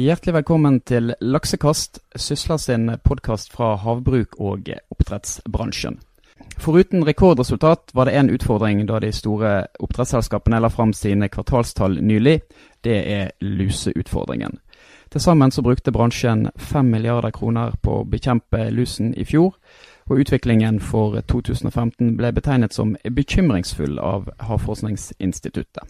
Hjertelig velkommen til Laksekast, Sysla sin podkast fra havbruk og oppdrettsbransjen. Foruten rekordresultat var det én utfordring da de store oppdrettsselskapene la fram sine kvartalstall nylig. Det er luseutfordringen. Til sammen så brukte bransjen 5 milliarder kroner på å bekjempe lusen i fjor, og utviklingen for 2015 ble betegnet som bekymringsfull av Havforskningsinstituttet.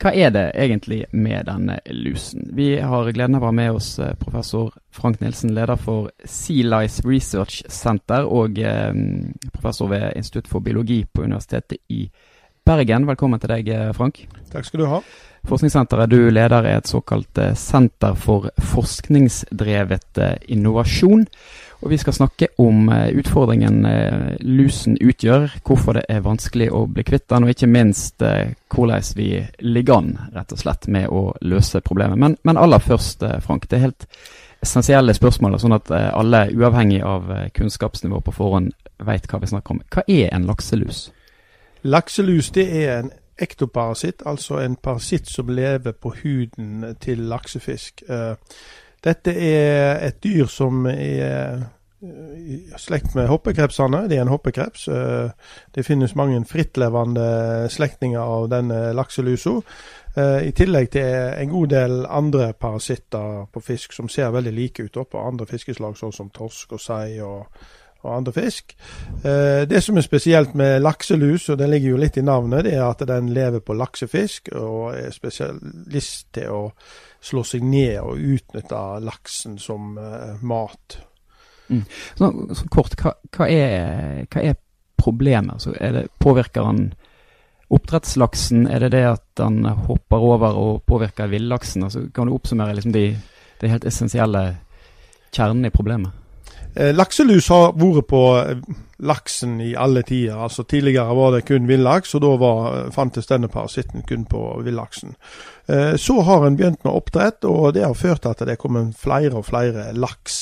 Hva er det egentlig med denne lusen? Vi har gleden av å ha med oss eh, professor Frank Nilsen, leder for Sea Lice Research Center og eh, professor ved Institutt for biologi på Universitetet i Bergen. Velkommen til deg, eh, Frank. Takk skal du ha. Forskningssenteret du leder er et såkalt senter for forskningsdrevet innovasjon. Og vi skal snakke om eh, utfordringen eh, lusen utgjør, hvorfor det er vanskelig å bli kvitt den, og ikke minst eh, hvordan vi ligger an rett og slett med å løse problemet. Men, men aller først, Frank. Det er helt essensielle spørsmål, sånn at alle, uavhengig av kunnskapsnivå på forhånd, vet hva vi snakker om. Hva er en lakselus? Lakselus det er en ektoparasitt, altså en parasitt som lever på huden til laksefisk. Dette er et dyr som er i slekt med hoppekrepsene. Det er en hoppekreps. Eh, det finnes mange frittlevende slektninger av denne lakselusa. Eh, I tillegg til en god del andre parasitter på fisk som ser veldig like ut på andre fiskeslag, sånn som torsk og sei og, og, andre fisk. Eh, det som er spesielt med lakselus, og den ligger jo litt i navnet, det er at den lever på laksefisk og er spesialist til å slå seg ned og utnytte laksen som uh, mat. Mm. Så, så, kort, hva, hva, er, hva er, problemet? Altså, er det, påvirker han oppdrettslaksen? Er det det at han hopper over og påvirker villaksen? Altså, kan du oppsummere liksom de, de helt essensielle kjernene i problemet? Eh, lakselus har vært på eh, laksen i alle tider. Altså Tidligere var det kun villaks, og da var, fantes denne parasitten kun på villaksen. Eh, så har en begynt med oppdrett, og det har ført til at det er kommet flere og flere laks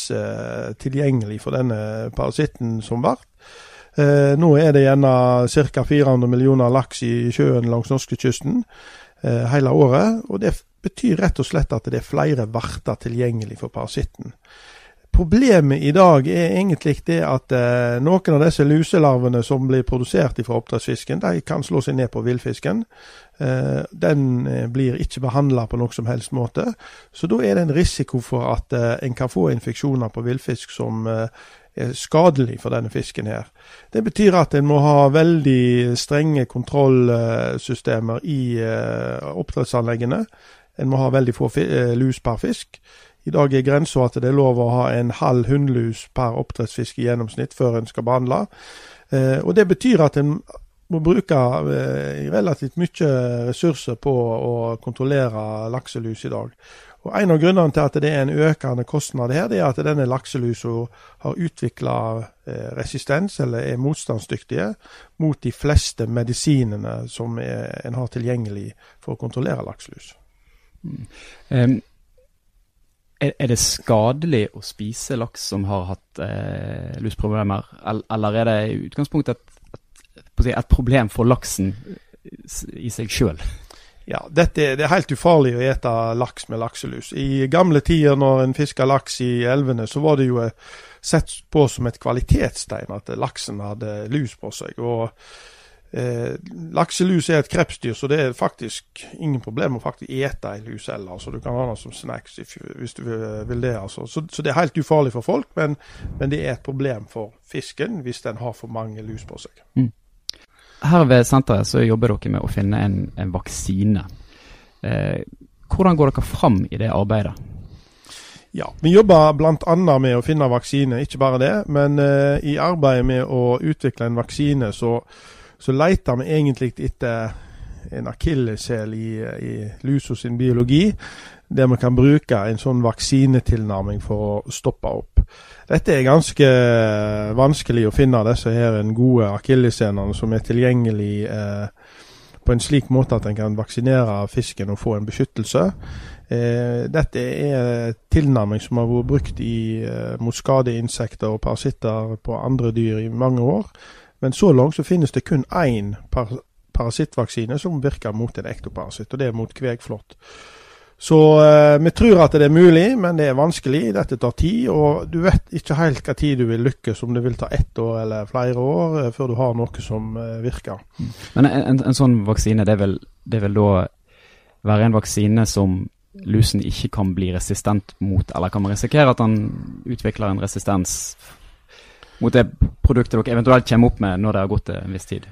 tilgjengelig for denne parasitten som vart. Nå er det gjerne ca. 400 millioner laks i sjøen langs norskekysten hele året. og Det betyr rett og slett at det er flere verter tilgjengelig for parasitten. Problemet i dag er egentlig det at eh, noen av disse luselarvene som blir produsert fra oppdrettsfisken, de kan slå seg ned på villfisken. Eh, den eh, blir ikke behandla på noen som helst måte. Så da er det en risiko for at eh, en kan få infeksjoner på villfisk som eh, er skadelig for denne fisken her. Det betyr at en må ha veldig strenge kontrollsystemer i eh, oppdrettsanleggene. En må ha veldig få lus per fisk. I dag er grensa at det er lov å ha en halv hunnlus per oppdrettsfisk i gjennomsnitt før en skal behandle. Eh, og Det betyr at en må bruke eh, relativt mye ressurser på å kontrollere lakselus i dag. Og En av grunnene til at det er en økende kostnad her, det er at denne lakselusa har utvikla eh, resistens, eller er motstandsdyktige, mot de fleste medisinene som en har tilgjengelig for å kontrollere lakselus. Mm. Um, er, er, det skadelig å spise laks som har hatt eh, lusproblemer, eller er det i utgangspunktet et, et, et problem for laksen i seg sjøl? Ja, dette, Det er helt ufarlig å ete laks med lakselus. I gamle tider når en fiska laks i elvene, så var det jo sett på som et kvalitetstegn at laksen hadde lus på seg. og Eh, lakselus er et krepsdyr, så det er faktisk ingen problem å faktisk ete ei lus heller. Altså, du kan ha den som snacks hvis du vil det. Altså. Så, så, det er helt ufarlig for folk, men, men, det er et problem for fisken hvis den har for mange lus på seg. Mm. Her ved senteret så jobber dere med å finne en, en vaksine. Eh, hvordan går dere fram i det arbeidet? Ja, Vi jobber bl.a. med å finne vaksine, ikke bare det. Men eh, i arbeidet med å utvikle en vaksine så så leter vi egentlig etter en akilleshæl i, i lusa sin biologi, der vi kan bruke en sånn vaksinetilnærming for å stoppe opp. Dette er ganske vanskelig å finne, disse her gode akilleshælene som er tilgjengelig eh, på en slik måte at en kan vaksinere fisken og få en beskyttelse. Eh, dette er tilnærming som har vært brukt i, eh, mot skadeinsekter og parasitter på andre dyr i mange år. Men så langt så finnes det kun én par parasittvaksine som virker mot en ektoparasitt, og det er mot kvegflått. Så eh, vi tror at det er mulig, men det er vanskelig. Dette tar tid, og du vet ikke helt hva tid du vil lykkes, om det vil ta ett år eller flere år eh, før du har noe som eh, virker. Men en, en, sånn vaksine, det vil, det vil da være en vaksine som lusen ikke kan bli resistent mot, eller kan man risikere at han utvikler en resistens mot det produktet dere eventuelt kommer opp med når det har gått en viss tid?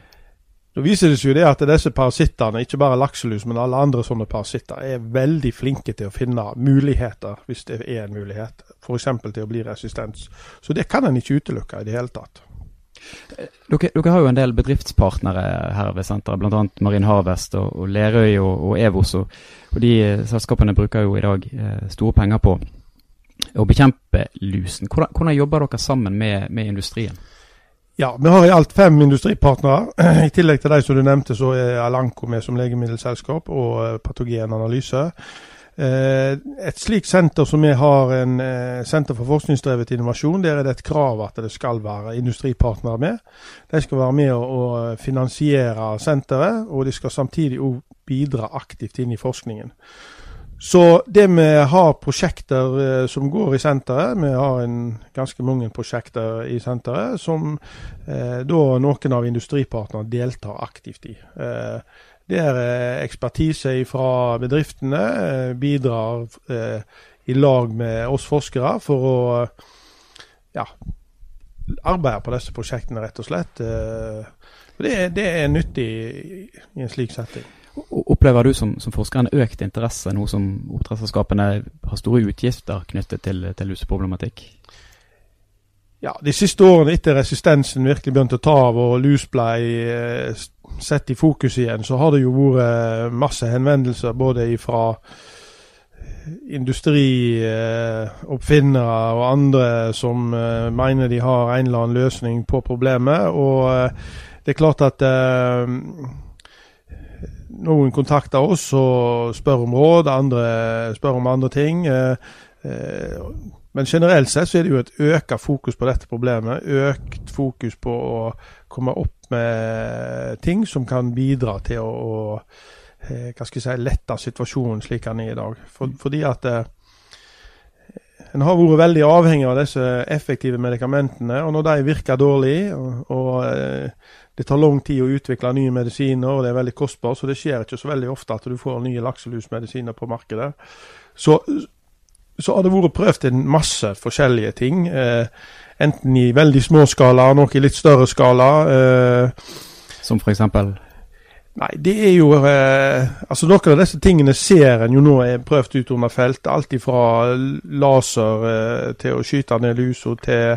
Nå viser det seg jo det at disse parasittene, ikke bare lakselus, men alle andre sånne parasitter, er veldig flinke til å finne muligheter, hvis det er en mulighet. F.eks. til å bli resistens. Så det kan en ikke utelukke i det hele tatt. Dere, dere, har jo en del bedriftspartnere her ved senteret, bl.a. Marin Harvest og, og Lerøy og, og Evos. Og, og de selskapene bruker jo i dag eh, store penger på å bekjempe lusen. Hvordan, hvordan jobber dere sammen med, med industrien? Ja, vi har i alt fem industripartnere. I tillegg til de som du nevnte, så er Alanco med som legemiddelselskap og eh, patogenanalyse. Eh, et slikt senter som vi har, en eh, senter for forskningsdrevet innovasjon, der er det et krav at det skal være industripartnere med. De skal være med å finansiere senteret, og de skal samtidig òg bidra aktivt inn i forskningen. Så det vi har prosjekter eh, som går i senteret, vi har en, ganske mange prosjekter i senteret som eh, da noen av industripartnerne deltar aktivt i. Eh, der eh, ekspertise fra bedriftene eh, bidrar eh, i lag med oss forskere for å ja, arbeide på disse prosjektene, rett og slett. Det, det er nyttig i en slik setting. Opplever du som, som forsker en økt interesse nå som oppdrettsselskapene har store utgifter knyttet til, til luseproblematikk? Ja, De siste årene etter resistensen virkelig begynte å ta av og lus ble eh, sett i fokus igjen, så har det jo vært masse henvendelser både fra industrioppfinnere eh, og andre som eh, mener de har en eller annen løsning på problemet. Og det er klart at noen kontakter oss og spør om råd, andre spør om andre ting. Eh, eh, men generelt sett så er det jo et økt fokus på dette problemet. Økt fokus på å komme opp med ting som kan bidra til å eh, hva skal jeg si, lette situasjonen slik den er i dag. For, fordi at en har vært veldig avhengig av disse effektive medikamentene. og Når de virker dårlig, og, og det tar lang tid å utvikle nye medisiner, og det er veldig kostbart, så det skjer ikke så veldig ofte at du får nye lakselusmedisiner på markedet. Så, så har det vært prøvd en masse forskjellige ting. Eh, enten i veldig små skala, noe i litt større skala. Eh, Som for eksempel? Nei, det er jo eh, altså Noen av disse tingene ser en jo nå er prøvd ut under feltet. Alt ifra laser eh, til å skyte ned lusa til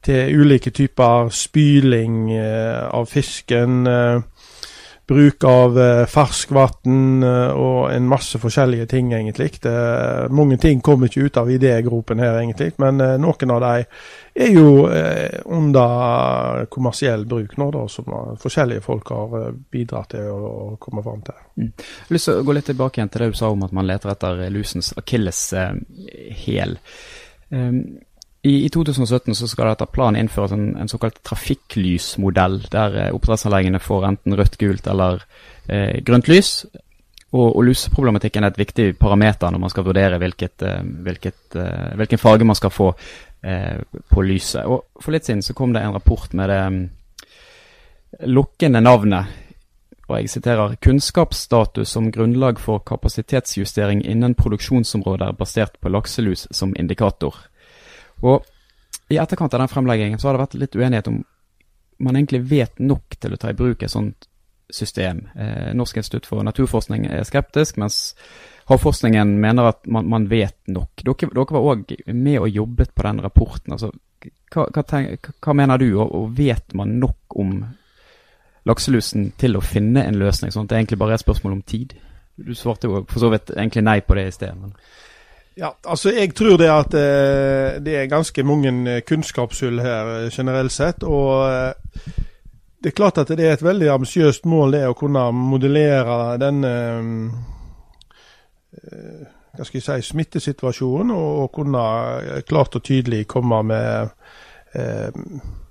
til ulike typer spyling eh, av fisken. Eh, bruk av eh, ferskvann og en masse forskjellige ting, egentlig. Det, mange ting kommer ikke ut av idégropen her, egentlig, men noen av dem er jo under kommersiell bruk nå, da, som forskjellige folk har bidratt til å, komme fram til. Mm. Jeg har lyst til å gå litt tilbake igjen til det du sa om at man leter etter lusens akilleshæl. Um, i, I, 2017 så skal det etter planen innføres en, en såkalt trafikklysmodell, der eh, oppdrettsanleggene får enten rødt, gult eller eh, grønt lys. Og, og luseproblematikken er et viktig parameter når man skal vurdere hvilket, eh, hvilket, eh, hvilken farge man skal få eh, på lyset. Og For litt siden så kom det en rapport med det um, lukkende navnet og jeg siterer 'kunnskapsstatus som grunnlag for kapasitetsjustering innen produksjonsområder basert på lakselus som indikator'. Og i etterkant av den fremleggingen så har det vært litt uenighet om man egentlig vet nok til å ta i bruk et sånt system. Eh, Norsk institutt for naturforskning er skeptisk, mens Havforskningen mener at man, man vet nok. Dere, dere var òg med og jobbet på den rapporten. Altså, hva, hva, tenk, hva, mener du, og, og, vet man nok om lakselusen til å finne en løsning? Sånn at det egentlig bare er et spørsmål om tid? Du svarte jo for så vidt egentlig nei på det i sted. men... Ja, altså Jeg tror det at eh, det er ganske mange eh, kunnskapshull her eh, generelt sett. og Det er klart at det er et veldig ambisiøst mål det å kunne modellere denne hva skal jeg si, smittesituasjonen og, kunne klart og tydelig komme med,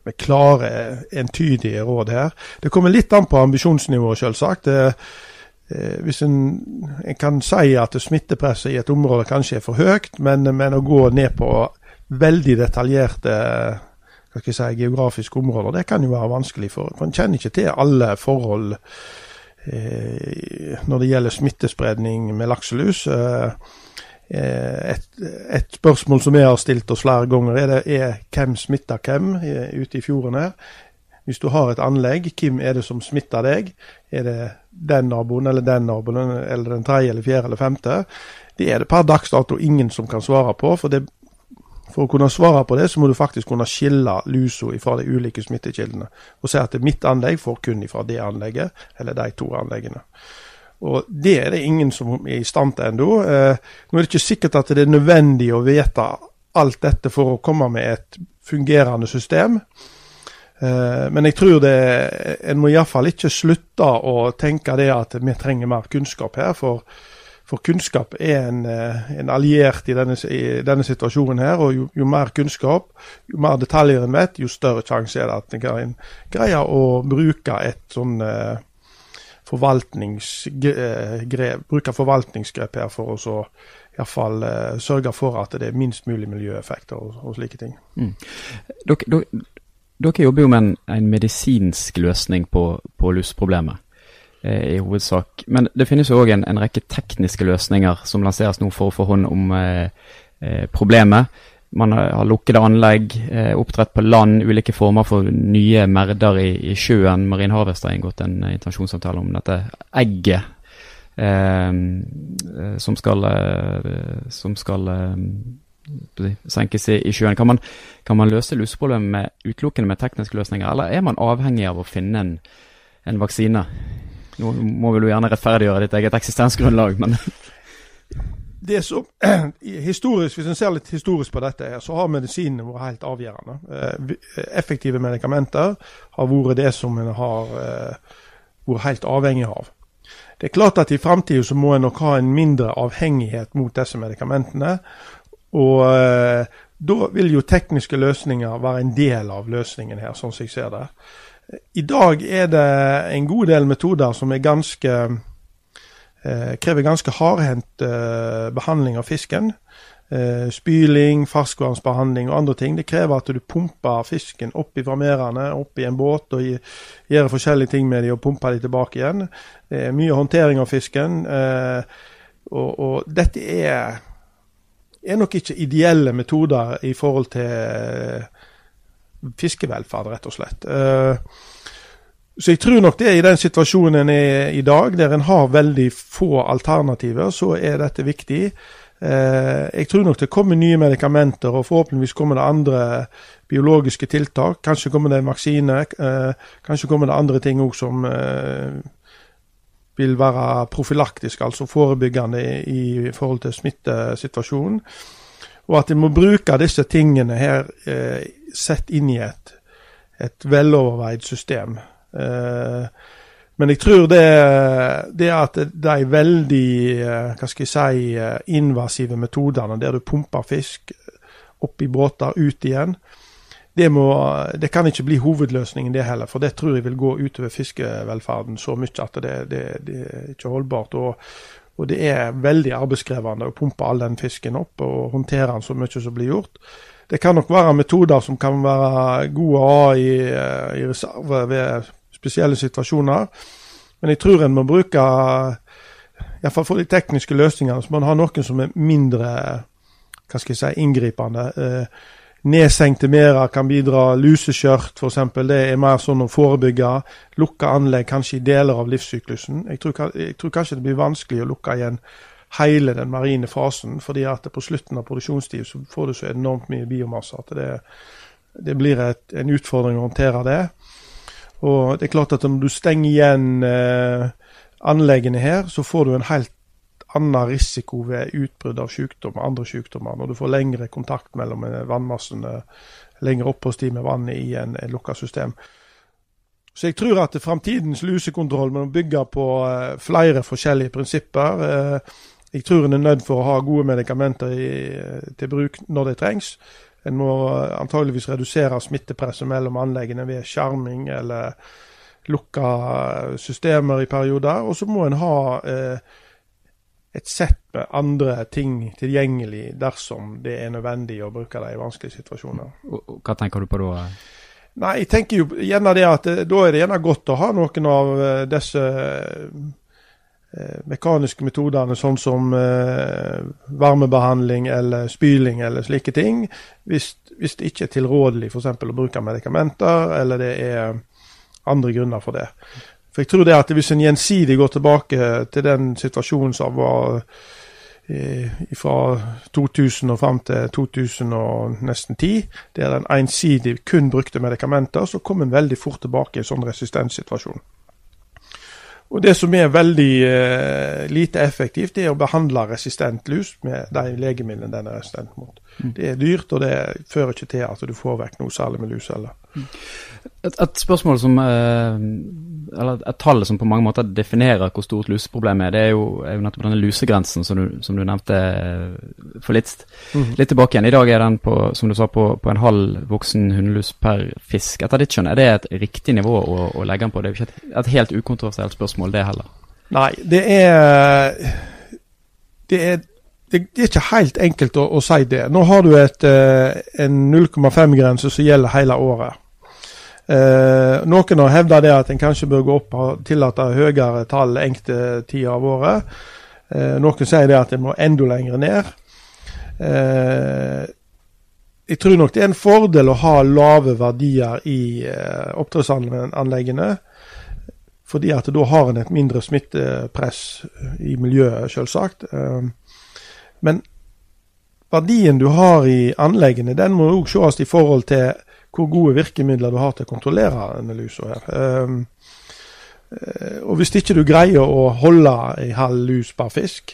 med klare, entydige råd her. Det kommer litt an på ambisjonsnivået, selvsagt. Hvis en, en, kan si at smittepresset i et område kanskje er for høyt, men, men å gå ned på veldig detaljerte si, geografiske områder, det kan jo være vanskelig. For, for en kjenner ikke til alle forhold eh, når det gjelder smittespredning med lakselus. Eh, Eh, et, et, spørsmål som vi har stilt oss flere ganger, er, det, er hvem smitter hvem ute i fjorden her. Hvis du har et anlegg, hvem er det som smitter deg? Er det den naboen eller den naboen eller den tredje eller fjerde eller femte? Det er det per dags dato ingen som kan svare på. For, det, for, å kunne svare på det, så må du faktisk kunne skille lusa fra de ulike smittekildene. Og si at mitt anlegg får kun fra det anlegget, eller de to anleggene. Og Det er det ingen som er i stand til ennå. Eh, nå er det ikke sikkert at det er nødvendig å vite alt dette for å komme med et fungerende system. Eh, men jeg tror det, en må iallfall ikke slutte å tenke det at vi trenger mer kunnskap her. For, for kunnskap er en, eh, en alliert i denne, i denne, situasjonen her. Og jo, jo, mer kunnskap, jo mer detaljer en vet, jo større sjanse er det at en kan greie å bruke et sånn forvaltningsgrep, bruke forvaltningsgrep her for å så iallfall uh, sørge for at det er minst mulig miljøeffekter og, og slike ting. Mm. Dere, dere, jobber jo med en, en medisinsk løsning på, på lusproblemet eh, i hovedsak. Men det finnes jo òg en, en, rekke tekniske løsninger som lanseres nå for å få hånd om eh, eh problemet. Man har lukkede anlegg, eh, oppdrett på land, ulike former for nye merder i, i sjøen. Marin Harvest har inngått en intensjonsavtale om dette egget eh, eh som skal, eh, som skal eh, senkes i, i, sjøen. Kan man, kan man løse luseproblemet utelukkende med tekniske løsninger, eller er man avhengig av å finne en, en vaksine? Nå må vel du gjerne rettferdiggjøre ditt eget eksistensgrunnlag, men det som, historisk, Hvis en ser litt historisk på dette, her, så har medisinene vært helt avgjørende. Eh, effektive medikamenter har vært det som en har eh, vært helt avhengig av. Det er klart at i framtida må en nok ha en mindre avhengighet mot disse medikamentene. Og eh, da vil jo tekniske løsninger være en del av løsningen her, sånn som jeg ser det. I dag er det en god del metoder som er ganske eh, krever ganske hardhendt eh, behandling av fisken. Eh, spyling, ferskvannsbehandling og andre ting. Det krever at du pumper fisken opp i merdene, opp i en båt og gjør forskjellige ting med dem og pumper dem tilbake igjen. Det er mye håndtering av fisken. Eh, og, og, dette er, er nok ikke ideelle metoder i forhold til eh, fiskevelferd, rett og slett. Uh, så jeg tror nok det i den situasjonen en er i dag, der en har veldig få alternativer, så er dette viktig. Eh, jeg tror nok det kommer nye medikamenter, og forhåpentligvis kommer det andre biologiske tiltak. Kanskje kommer det en vaksine. Eh, kanskje kommer det andre ting òg som eh, vil være profylaktisk, altså forebyggende i, forhold til smittesituasjonen. Og at en må bruke disse tingene her sett inn i et, et veloverveid system. Eh, men jeg tror det, det at de veldig eh, hva skal jeg si, eh, invasive metodene der du pumper fisk opp i båter, ut igjen, det, må, det, kan ikke bli hovedløsningen, det heller. For det tror jeg vil gå utover fiskevelferden så mye at det, det, det er ikke holdbart. Og, og, det er veldig arbeidskrevende å pumpe all den fisken opp og håndtere den så mye som blir gjort. Det kan nok være metoder som kan være gode å ha i, i reserve ved spesielle situasjoner. Men jeg tror en må bruke, iallfall for de tekniske løsningene, så må en ha noen som er mindre hva skal jeg si, inngripende. Eh, Nedsenkte merder kan bidra, luseskjørt f.eks. Det er mer sånn å forebygge. Lukke anlegg kanskje i deler av livssyklusen. Jeg tror, jeg tror, kanskje det blir vanskelig å lukke igjen hele den marine fasen, fordi at på slutten av produksjonstid så får du så enormt mye biomasse at det, det blir et, en utfordring å håndtere det. Og det er klart at når du stenger igjen eh, anleggene her, så får du en helt annen risiko ved utbrudd av sykdom og andre sykdommer. Når du får lengre kontakt mellom eh, vannmassene, lengre oppholdstid med vannet i en, en lukka system. Så jeg tror at framtidens lusekontroll må bygge på eh, flere forskjellige prinsipper. Eh, jeg tror en er nødt for å ha gode medikamenter i, eh, til bruk når det trengs. En må antageligvis redusere smittepresset mellom anleggene ved skjerming eller lukka systemer i perioder. Og så må en ha eh, et sett med andre ting tilgjengelig dersom det er nødvendig å bruke det i vanskelige situasjoner. Hva tenker du på da? Nei, jeg tenker jo gjerne det at eh, da er det gjerne godt å ha noen av eh, disse eh, mekaniske metodene, sånn som varmebehandling eller spyling eller slike ting, hvis, hvis det ikke er tilrådelig f.eks. å bruke medikamenter, eller det er andre grunner for det. For jeg tror det at hvis en gjensidig går tilbake til den situasjonen som var eh, fra 2000 og fram til 2010, der en ensidig kun brukte medikamenter, så kom en veldig fort tilbake i en sånn resistenssituasjon. Og Det som er veldig eh, lite effektivt, det er å behandle resistent lus med de legemidlene den er resistent mot. Mm. Det er dyrt, og det fører ikke til at du får vekk noe særlig med luseller. Mm. Et, et, spørsmål som eh, eller et tall som på mange måter definerer hvor stort luseproblemet er, det er jo, er jo nettopp denne lusegrensen som du, som du nevnte eh, for litt, mm. litt tilbake igjen. I dag er den på, som du sa, på, på en halv voksen hundelus per fisk. Etter ditt skjønn, er det et riktig nivå å, å legge den på? Det er jo ikke et, et helt ukontroversielt spørsmål, det heller. Nei, det er det er, det, det er ikke helt enkelt å, å, si det. Nå har du et, eh, en 0,5-grense som gjelder hele året. Eh, noen har hevda det at en kanskje bør gå opp og tillate høyere tall enkelte tider av året. Eh, noen sier det at en må enda lenger ned. Eh, jeg tror nok det er en fordel å ha lave verdier i eh, oppdrettsanleggene. Fordi at da har en et mindre smittepress i miljøet, selvsagt. Eh, men verdien du har i anleggene, den må òg ses i forhold til hvor gode virkemidler du har til å kontrollere denne lusa her. Um, og Hvis ikke du greier å holde ei halv lus per fisk,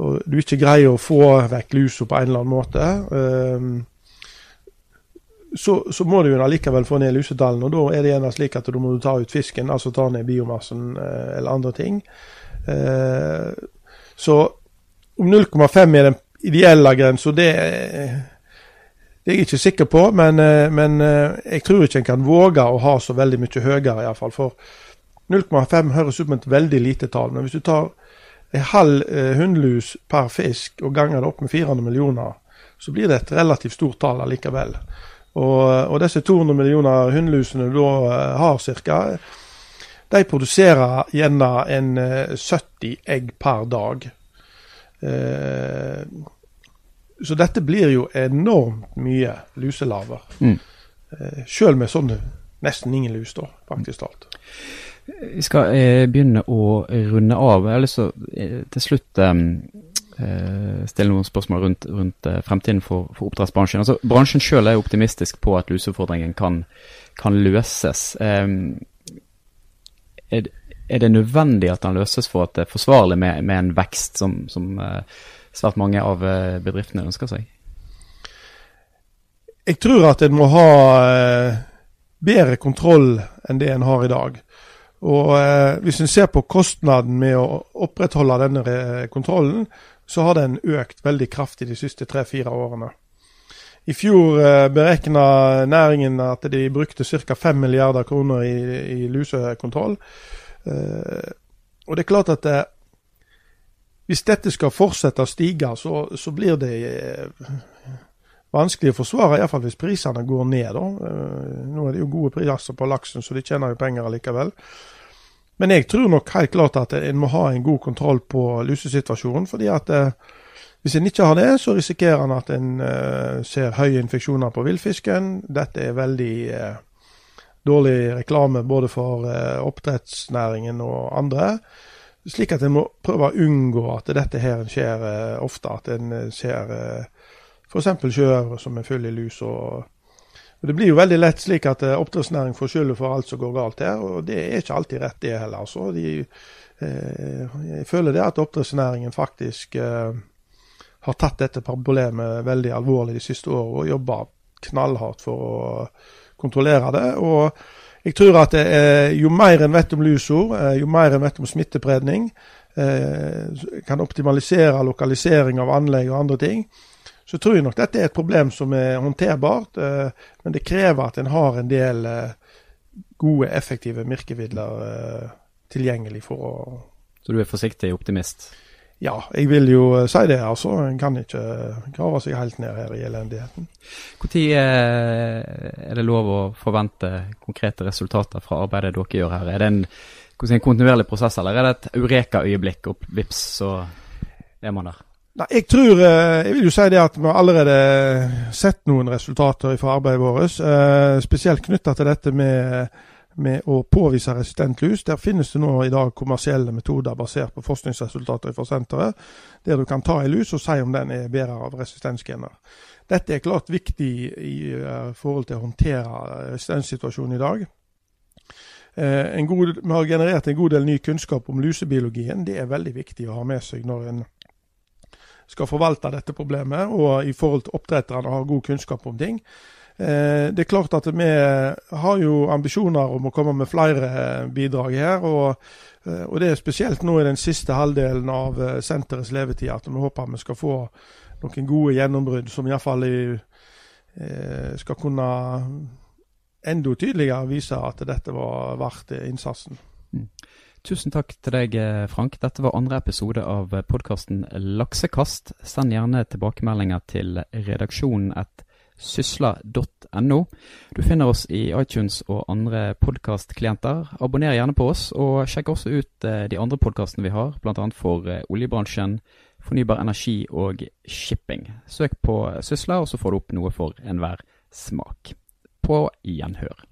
og du ikke greier å få vekk lusa på en eller annen måte, um, så, så, må du jo allikevel få ned lusetallene. og Da er det gjerne slik at du må ta ut fisken, altså ta ned biomassen uh, eller andre ting. Uh, så om 0,5 er den ideelle grensa, det det er jeg ikke sikker på, men, eh, men eh, jeg tror ikke en kan våge å ha så veldig mye høyere, iallfall. For 0,5 høres ut som et veldig lite tall. Men hvis du tar en halv eh, hundlus per fisk og ganger det opp med 400 millioner, så blir det et relativt stort tall allikevel. Og, og disse 200 millioner hundlusene du da har ca., de produserer gjerne en 70 egg per dag. Eh, så dette blir jo enormt mye luselarver. Mm. Eh, Sjøl med sånn nesten ingen lus, da, faktisk talt. Vi skal eh, begynne å runde av. Jeg har lyst til å eh, til slutt eh, eh, stille noen spørsmål rundt, rundt eh, fremtiden for, for oppdrettsbransjen. Altså, bransjen sjøl er optimistisk på at luseutfordringen kan, kan løses. Er, er, det nødvendig at den løses for at det er forsvarlig med, med en vekst som, som svært mange av eh, bedriftene ønsker seg? Jeg tror at en må ha eh, bedre kontroll enn det en har i dag. Og eh, Hvis en ser på kostnaden med å opprettholde denne kontrollen, så har den økt veldig kraftig de siste tre-fire årene. I fjor eh, næringen at de brukte ca. 5 milliarder kroner i, i lusekontroll. Eh, og det er klart at det, hvis dette skal fortsette å stige, så, så blir det eh, vanskelig å forsvare, iallfall hvis prisene går ned. Da. Eh, nå er det jo gode priser på laksen, så de tjener jo penger likevel. Men jeg tror nok helt klart at en må ha en god kontroll på lusesituasjonen. fordi at eh, hvis en ikke har det, så risikerer en at en eh, ser høye infeksjoner på villfisken. Dette er veldig eh, dårlig reklame både for eh, oppdrettsnæringen og andre. Slik at en må prøve å unngå at dette her skjer eh, ofte. At en eh, ser eh, f.eks. sjøørret som er full i lus. Og, og, Det blir jo veldig lett slik at eh, oppdrettsnæring får skylda for alt som går galt her. og Det er ikke alltid rett, det heller. altså. De, jeg føler det at oppdrettsnæringen faktisk har tatt dette problemet veldig alvorlig de siste årene og jobba knallhardt for å kontrollere det. og jeg tror at er, jo mer en vet om lusord, eh, jo mer en vet om smittepredning, eh, kan optimalisere lokalisering av anlegg og andre ting, så tror jeg nok dette er et problem som er håndterbart. Eh, men det krever at en har en del gode, effektive virkemidler tilgjengelig for å Så du er forsiktig optimist? Ja, jeg vil jo eh, si det. altså. En kan ikke grave seg helt ned her i elendigheten. Når eh, er det lov å forvente konkrete resultater fra arbeidet dere gjør her? Er det en, en kontinuerlig prosess, eller er det et eureka-øyeblikk, og vips, så er man der? Nei, Jeg tror, eh, jeg vil jo si det at vi har allerede sett noen resultater fra arbeidet vårt. Eh, spesielt knytta til dette med, med, å påvise resistent lus. Der finnes det nå i dag kommersielle metoder basert på forskningsresultater fra senteret, der du kan ta en lus og si om den er bærer av resistensgener. Dette er klart viktig i uh, forhold til å håndtere resistenssituasjonen i dag. Uh, god, vi har generert en god del ny kunnskap om lusebiologien. Det er veldig viktig å ha med seg når en skal forvalte dette problemet, og i forhold til oppdretterne har god kunnskap om ting. Eh, det er klart at vi har jo ambisjoner om å komme med flere bidrag her. Og, eh, og det er spesielt nå i den siste halvdelen av eh, senterets levetid at vi håper vi skal få noen gode gjennombrudd som iallfall skal kunne enda tydeligere vise at dette var verdt innsatsen. Mm. Tusen takk til deg, eh, Frank. Dette var andre episode av podkasten Laksekast. Send gjerne tilbakemeldinger til redaksjonen at sysla.no. Du finner oss i iTunes og andre podkastklienter. Abonner gjerne på oss, og sjekk også ut eh, de andre podkastene vi har, bl.a. for eh, oljebransjen, fornybar energi og shipping. Søk på Sysla, og så får du opp noe for enhver smak. På gjenhør.